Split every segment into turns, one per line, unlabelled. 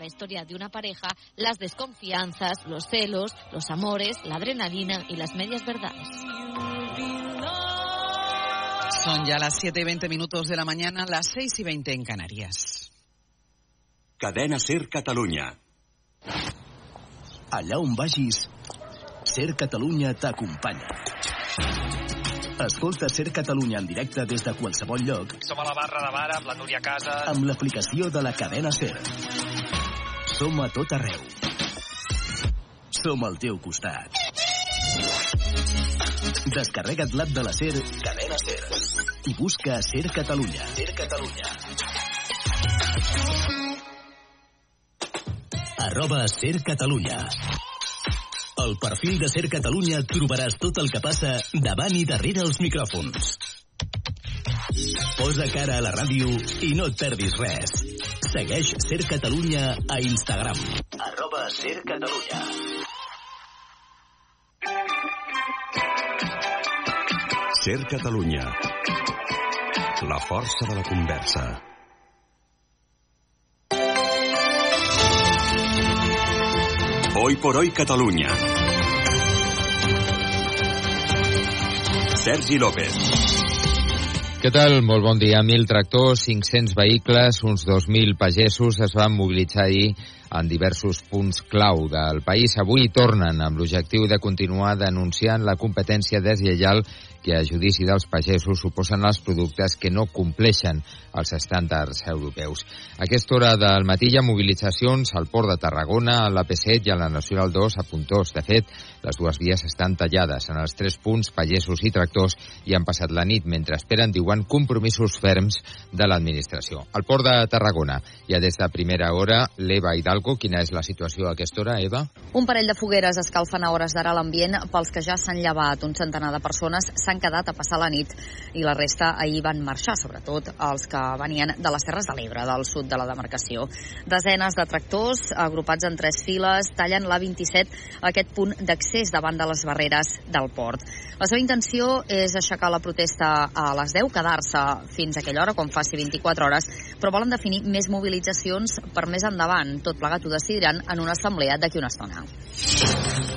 la historia de una pareja, las desconfianzas, los celos, los amores, la adrenalina y las medias verdades.
Son ya las 7 y 20 minutos de la mañana, las 6 y 20 en Canarias.
Cadena Ser Catalunya.
Allà on vagis, Ser Catalunya t'acompanya. Escolta Ser Catalunya en directe des de qualsevol lloc
Som a la barra de bar amb la Núria Casas.
amb l'aplicació de la cadena Ser. Som a tot arreu. Som al teu costat. Descarrega't l'app de la Ser, cadena Ser, i busca Ser Catalunya. Ser Catalunya. Arroba Ser Catalunya. Al perfil de Ser Catalunya trobaràs tot el que passa davant i darrere els micròfons. Posa cara a la ràdio i no et perdis res. Segueix Ser Catalunya a Instagram. Arroba Ser Catalunya.
Ser Catalunya. La força de la conversa. Hoy por hoy Catalunya. Sergi López.
Què tal? Molt bon dia. 1.000 tractors, 500 vehicles, uns 2.000 pagesos es van mobilitzar ahir en diversos punts clau del país. Avui tornen amb l'objectiu de continuar denunciant la competència deslleial que a judici dels pagesos suposen els productes que no compleixen els estàndards europeus. A aquesta hora del matí hi ha mobilitzacions al Port de Tarragona, a l'AP7 i a la Nacional 2 a Puntós. De fet, les dues vies estan tallades. En els tres punts, pagesos i tractors hi han passat la nit mentre esperen, diuen, compromisos ferms de l'administració. Al Port de Tarragona ha des de primera hora l'Eva Hidalgo. Quina és la situació a aquesta hora, Eva?
Un parell de fogueres escalfen a hores d'ara l'ambient pels que ja s'han llevat. Un centenar de persones s'han quedat a passar la nit i la resta ahir van marxar, sobretot els que venien de les Terres de l'Ebre, del sud de la demarcació. Desenes de tractors, agrupats en tres files, tallen l'A27 a aquest punt d'accés davant de les barreres del port. La seva intenció és aixecar la protesta a les 10, quedar-se fins a aquella hora, quan faci 24 hores, però volen definir més mobilitzacions per més endavant. Tot plegat ho decidiran en una assemblea d'aquí una estona.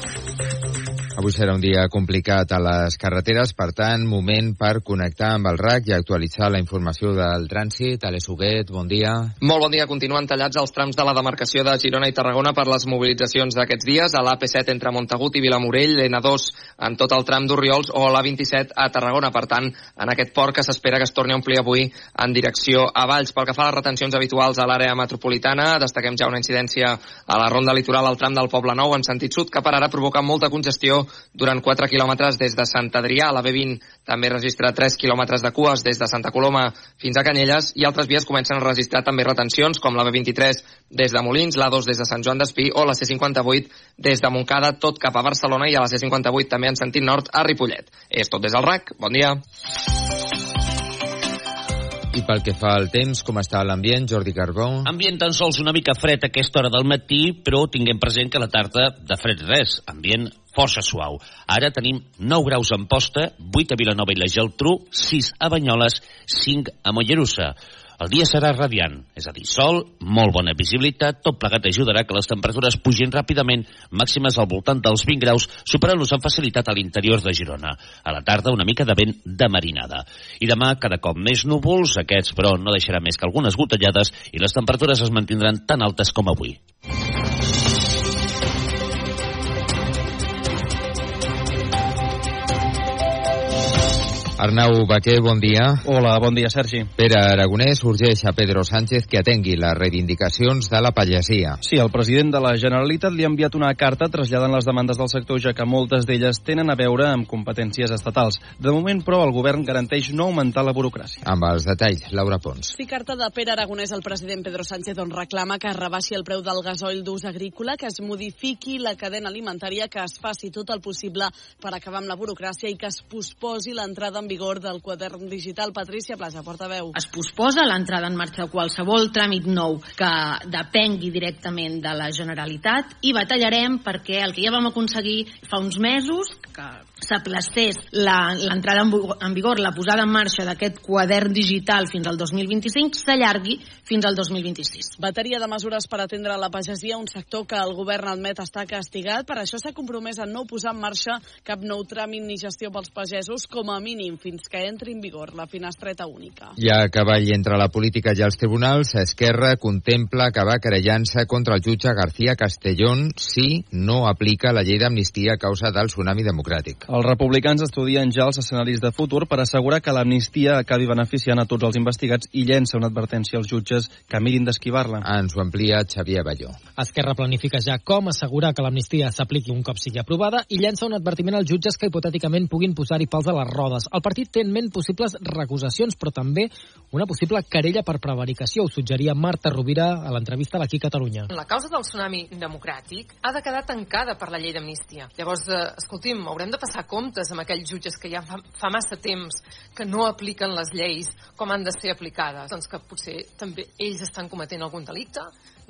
Avui serà un dia complicat a les carreteres, per tant, moment per connectar amb el RAC i actualitzar la informació del trànsit. Alex Huguet, bon dia.
Molt bon dia. Continuen tallats els trams de la demarcació de Girona i Tarragona per les mobilitzacions d'aquests dies a l'AP7 entre Montagut i Vilamorell, l'N2 en tot el tram d'Orriols o l'A27 a Tarragona. Per tant, en aquest port que s'espera que es torni a omplir avui en direcció a Valls. Pel que fa a les retencions habituals a l'àrea metropolitana, destaquem ja una incidència a la ronda litoral al tram del Poble Nou en sentit sud, que per ara provoca molta congestió durant 4 quilòmetres des de Sant Adrià. La B20 també registra 3 quilòmetres de cues des de Santa Coloma fins a Canyelles i altres vies comencen a registrar també retencions com la B23 des de Molins, l'A2 des de Sant Joan d'Espí o la C58 des de Montcada, tot cap a Barcelona i a la C58 també en sentit nord a Ripollet. És tot des del RAC. Bon dia.
I pel que fa al temps, com està l'ambient, Jordi Carbó?
Ambient tan sols una mica fred a aquesta hora del matí, però tinguem present que la tarda de fred res, ambient força suau. Ara tenim 9 graus en posta, 8 a Vilanova i la Geltrú, 6 a Banyoles, 5 a Mollerussa. El dia serà radiant, és a dir, sol, molt bona visibilitat, tot plegat ajudarà que les temperatures pugin ràpidament, màximes al voltant dels 20 graus, superant-los amb facilitat a l'interior de Girona. A la tarda una mica de vent de marinada. I demà cada cop més núvols, aquests però no deixarà més que algunes gotellades i les temperatures es mantindran tan altes com avui.
Arnau Baquer, bon dia.
Hola, bon dia, Sergi.
Pere Aragonès urgeix a Pedro Sánchez que atengui les reivindicacions de la pagesia.
Sí, el president de la Generalitat li ha enviat una carta traslladant les demandes del sector, ja que moltes d'elles tenen a veure amb competències estatals. De moment, però, el govern garanteix no augmentar la burocràcia.
Amb els detalls, Laura Pons.
Sí, carta de Pere Aragonès al president Pedro Sánchez on reclama que es rebaixi el preu del gasoil d'ús agrícola, que es modifiqui la cadena alimentària, que es faci tot el possible per acabar amb la burocràcia i que es posposi l'entrada en vigor del quadern digital. Patricia Plaza, portaveu.
Es posposa l'entrada en marxa de qualsevol tràmit nou que depengui directament de la Generalitat i batallarem perquè el que ja vam aconseguir fa uns mesos, que s'aplacés l'entrada en, en vigor, la posada en marxa d'aquest quadern digital fins al 2025, s'allargui fins al 2026.
Bateria de mesures per atendre la pagesia, un sector que el govern admet està castigat. Per això s'ha compromès a no posar en marxa cap nou tràmit ni gestió pels pagesos, com a mínim fins que entri en vigor la finestreta única.
Ja a cavall entre la política i els tribunals, Esquerra contempla acabar querellant-se contra el jutge García Castellón si no aplica la llei d'amnistia a causa del tsunami democràtic.
Els republicans estudien ja els escenaris de futur per assegurar que l'amnistia acabi beneficiant a tots els investigats i llença una advertència als jutges que mirin d'esquivar-la.
Ens ho amplia Xavier Balló.
Esquerra planifica ja com assegurar que l'amnistia s'apliqui un cop sigui aprovada i llença un advertiment als jutges que hipotèticament puguin posar-hi pals a les rodes. El partit té en ment possibles recusacions, però també una possible querella per prevaricació, ho suggeria Marta Rovira a l'entrevista a l'Aquí Catalunya.
La causa del tsunami democràtic ha de quedar tancada per la llei d'amnistia. Llavors, eh, escolti'm, haurem de passar comptes amb aquells jutges que ja fa, fa massa temps que no apliquen les lleis com han de ser aplicades. Doncs que potser també ells estan cometent algun delicte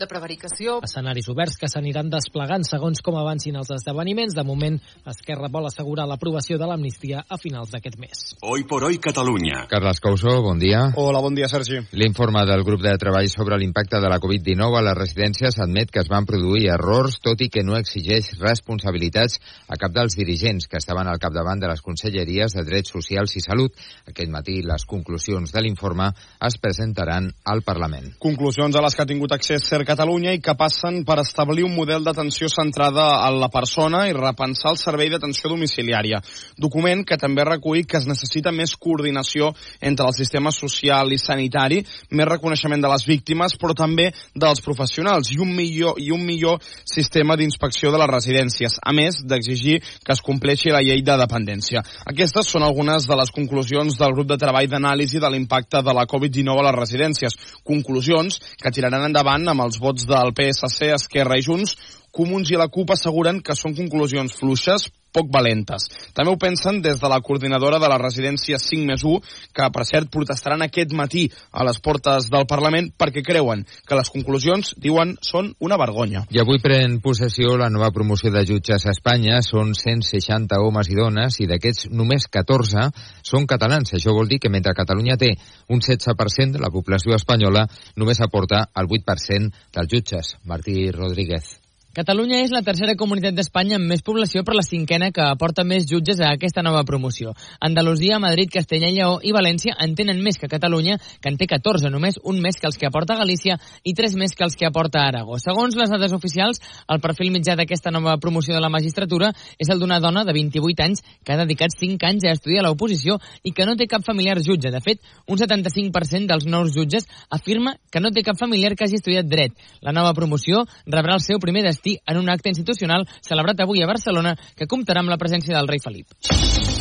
de prevaricació.
Escenaris oberts que s'aniran desplegant segons com avancin els esdeveniments. De moment, Esquerra vol assegurar l'aprovació de l'amnistia a finals d'aquest mes.
Hoy por hoy Catalunya.
Carles Causó, bon dia.
Hola, bon dia, Sergi.
L'informe del grup de treball sobre l'impacte de la Covid-19 a les residències admet que es van produir errors, tot i que no exigeix responsabilitats a cap dels dirigents que estaven al capdavant de les conselleries de Drets Socials i Salut. Aquest matí les conclusions de l'informe es presentaran al Parlament.
Conclusions a les que ha tingut accés Ser Catalunya i que passen per establir un model d'atenció centrada en la persona i repensar el servei d'atenció domiciliària. Document que també recull que es necessita més coordinació entre el sistema social i sanitari, més reconeixement de les víctimes, però també dels professionals i un millor, i un millor sistema d'inspecció de les residències, a més d'exigir que es compleixi la llei de dependència. Aquestes són algunes de les conclusions del grup de treball d'anàlisi de l'impacte de la Covid-19 a les residències. Conclusions que tiraran endavant amb els vots del PSC, Esquerra i Junts, Comuns i la CUP asseguren que són conclusions fluixes, poc valentes. També ho pensen des de la coordinadora de la residència 5 més 1, que per cert protestaran aquest matí a les portes del Parlament perquè creuen que les conclusions, diuen, són una vergonya.
I avui pren possessió la nova promoció de jutges a Espanya. Són 160 homes i dones i d'aquests només 14 són catalans. Això vol dir que mentre Catalunya té un 16% de la població espanyola, només aporta el 8% dels jutges. Martí Rodríguez.
Catalunya és la tercera comunitat d'Espanya amb més població per la cinquena que aporta més jutges a aquesta nova promoció. Andalusia, Madrid, Castella i Lleó i València en tenen més que Catalunya, que en té 14, només un més que els que aporta Galícia i tres més que els que aporta Aragó. Segons les dades oficials, el perfil mitjà d'aquesta nova promoció de la magistratura és el d'una dona de 28 anys que ha dedicat 5 anys a estudiar l'oposició i que no té cap familiar jutge. De fet, un 75% dels nous jutges afirma que no té cap familiar que hagi estudiat dret. La nova promoció rebrà el seu primer destí destí en un acte institucional celebrat avui a Barcelona que comptarà amb la presència del rei Felip.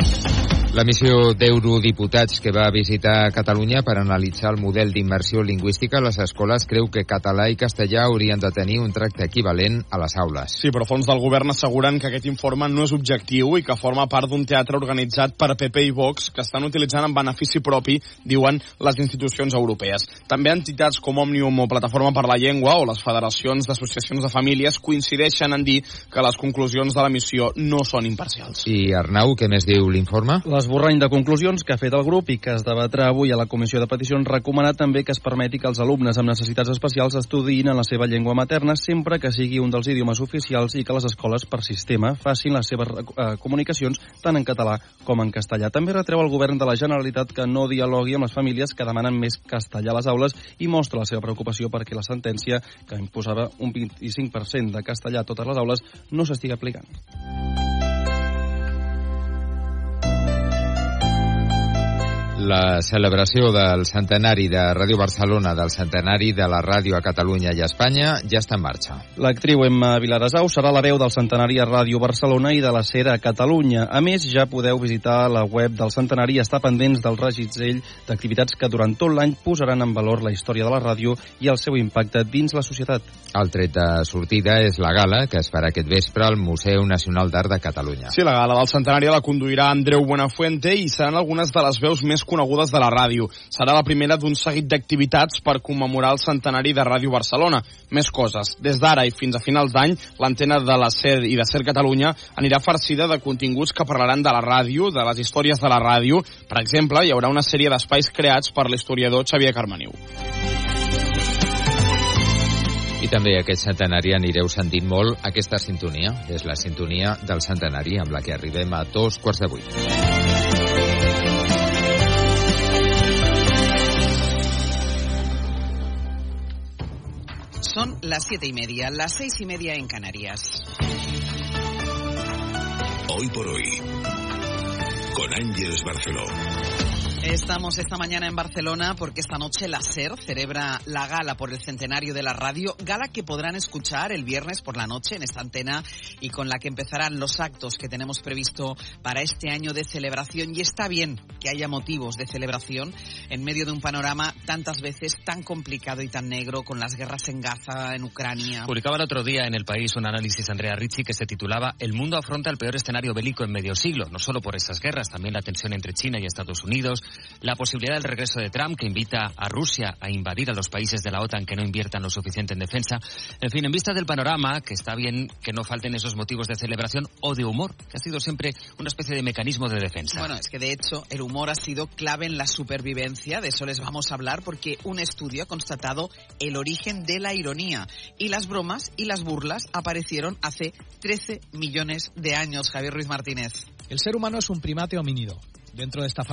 La missió d'eurodiputats que va visitar Catalunya per analitzar el model d'immersió lingüística a les escoles creu que català i castellà haurien de tenir un tracte equivalent a les aules.
Sí, però fons del govern asseguren que aquest informe no és objectiu i que forma part d'un teatre organitzat per PP i Vox que estan utilitzant en benefici propi, diuen les institucions europees. També entitats com Òmnium o Plataforma per la Llengua o les federacions d'associacions de famílies coincideixen en dir que les conclusions de la missió no són imparcials.
I Arnau, què més diu l'informe?
L'esborrany de conclusions que ha fet el grup i que es debatrà avui a la Comissió de Peticions recomana també que es permeti que els alumnes amb necessitats especials estudiïn en la seva llengua materna sempre que sigui un dels idiomes oficials i que les escoles per sistema facin les seves eh, comunicacions tant en català com en castellà. També retreu al govern de la Generalitat que no dialogui amb les famílies que demanen més castellà a les aules i mostra la seva preocupació perquè la sentència que imposava un 25% de castellà a totes les aules no s'estigui aplicant.
La celebració del centenari de Ràdio Barcelona, del centenari de la ràdio a Catalunya i a Espanya, ja està en marxa.
L'actriu Emma Viladasau serà la veu del centenari a Ràdio Barcelona i de la SER a Catalunya. A més, ja podeu visitar la web del centenari i estar pendents del regitzell d'activitats que durant tot l'any posaran en valor la història de la ràdio i el seu impacte dins la societat.
El tret de sortida és la gala, que es farà aquest vespre al Museu Nacional d'Art de Catalunya.
Sí, la gala del centenari la conduirà Andreu Buenafuente i seran algunes de les veus més conegudes de la ràdio. Serà la primera d'un seguit d'activitats per commemorar el centenari de Ràdio Barcelona. Més coses. Des d'ara i fins a finals d'any, l'antena de la SER i de SER Catalunya anirà farcida de continguts que parlaran de la ràdio, de les històries de la ràdio. Per exemple, hi haurà una sèrie d'espais creats per l'historiador Xavier Carmeniu.
I també aquest centenari anireu sentint molt aquesta sintonia. És la sintonia del centenari amb la que arribem a dos quarts de vuit.
Son las siete y media, las seis y media en Canarias.
Hoy por hoy, con Ángeles Barceló.
Estamos esta mañana en Barcelona porque esta noche la SER celebra la gala por el centenario de la radio, gala que podrán escuchar el viernes por la noche en esta antena y con la que empezarán los actos que tenemos previsto para este año de celebración. Y está bien que haya motivos de celebración en medio de un panorama tantas veces tan complicado y tan negro con las guerras en Gaza, en Ucrania.
Publicaba el otro día en El País un análisis Andrea Ricci que se titulaba El mundo afronta el peor escenario bélico en medio siglo, no solo por esas guerras, también la tensión entre China y Estados Unidos, la posibilidad del regreso de Trump, que invita a Rusia a invadir a los países de la OTAN que no inviertan lo suficiente en defensa. En fin, en vista del panorama, que está bien que no falten esos motivos de celebración o de humor, que ha sido siempre una especie de mecanismo de defensa.
Bueno, es que de hecho el humor ha sido clave en la supervivencia, de eso les vamos a hablar, porque un estudio ha constatado el origen de la ironía. Y las bromas y las burlas aparecieron hace 13 millones de años. Javier Ruiz Martínez.
El ser humano es un primate homínido. Dentro de esta familia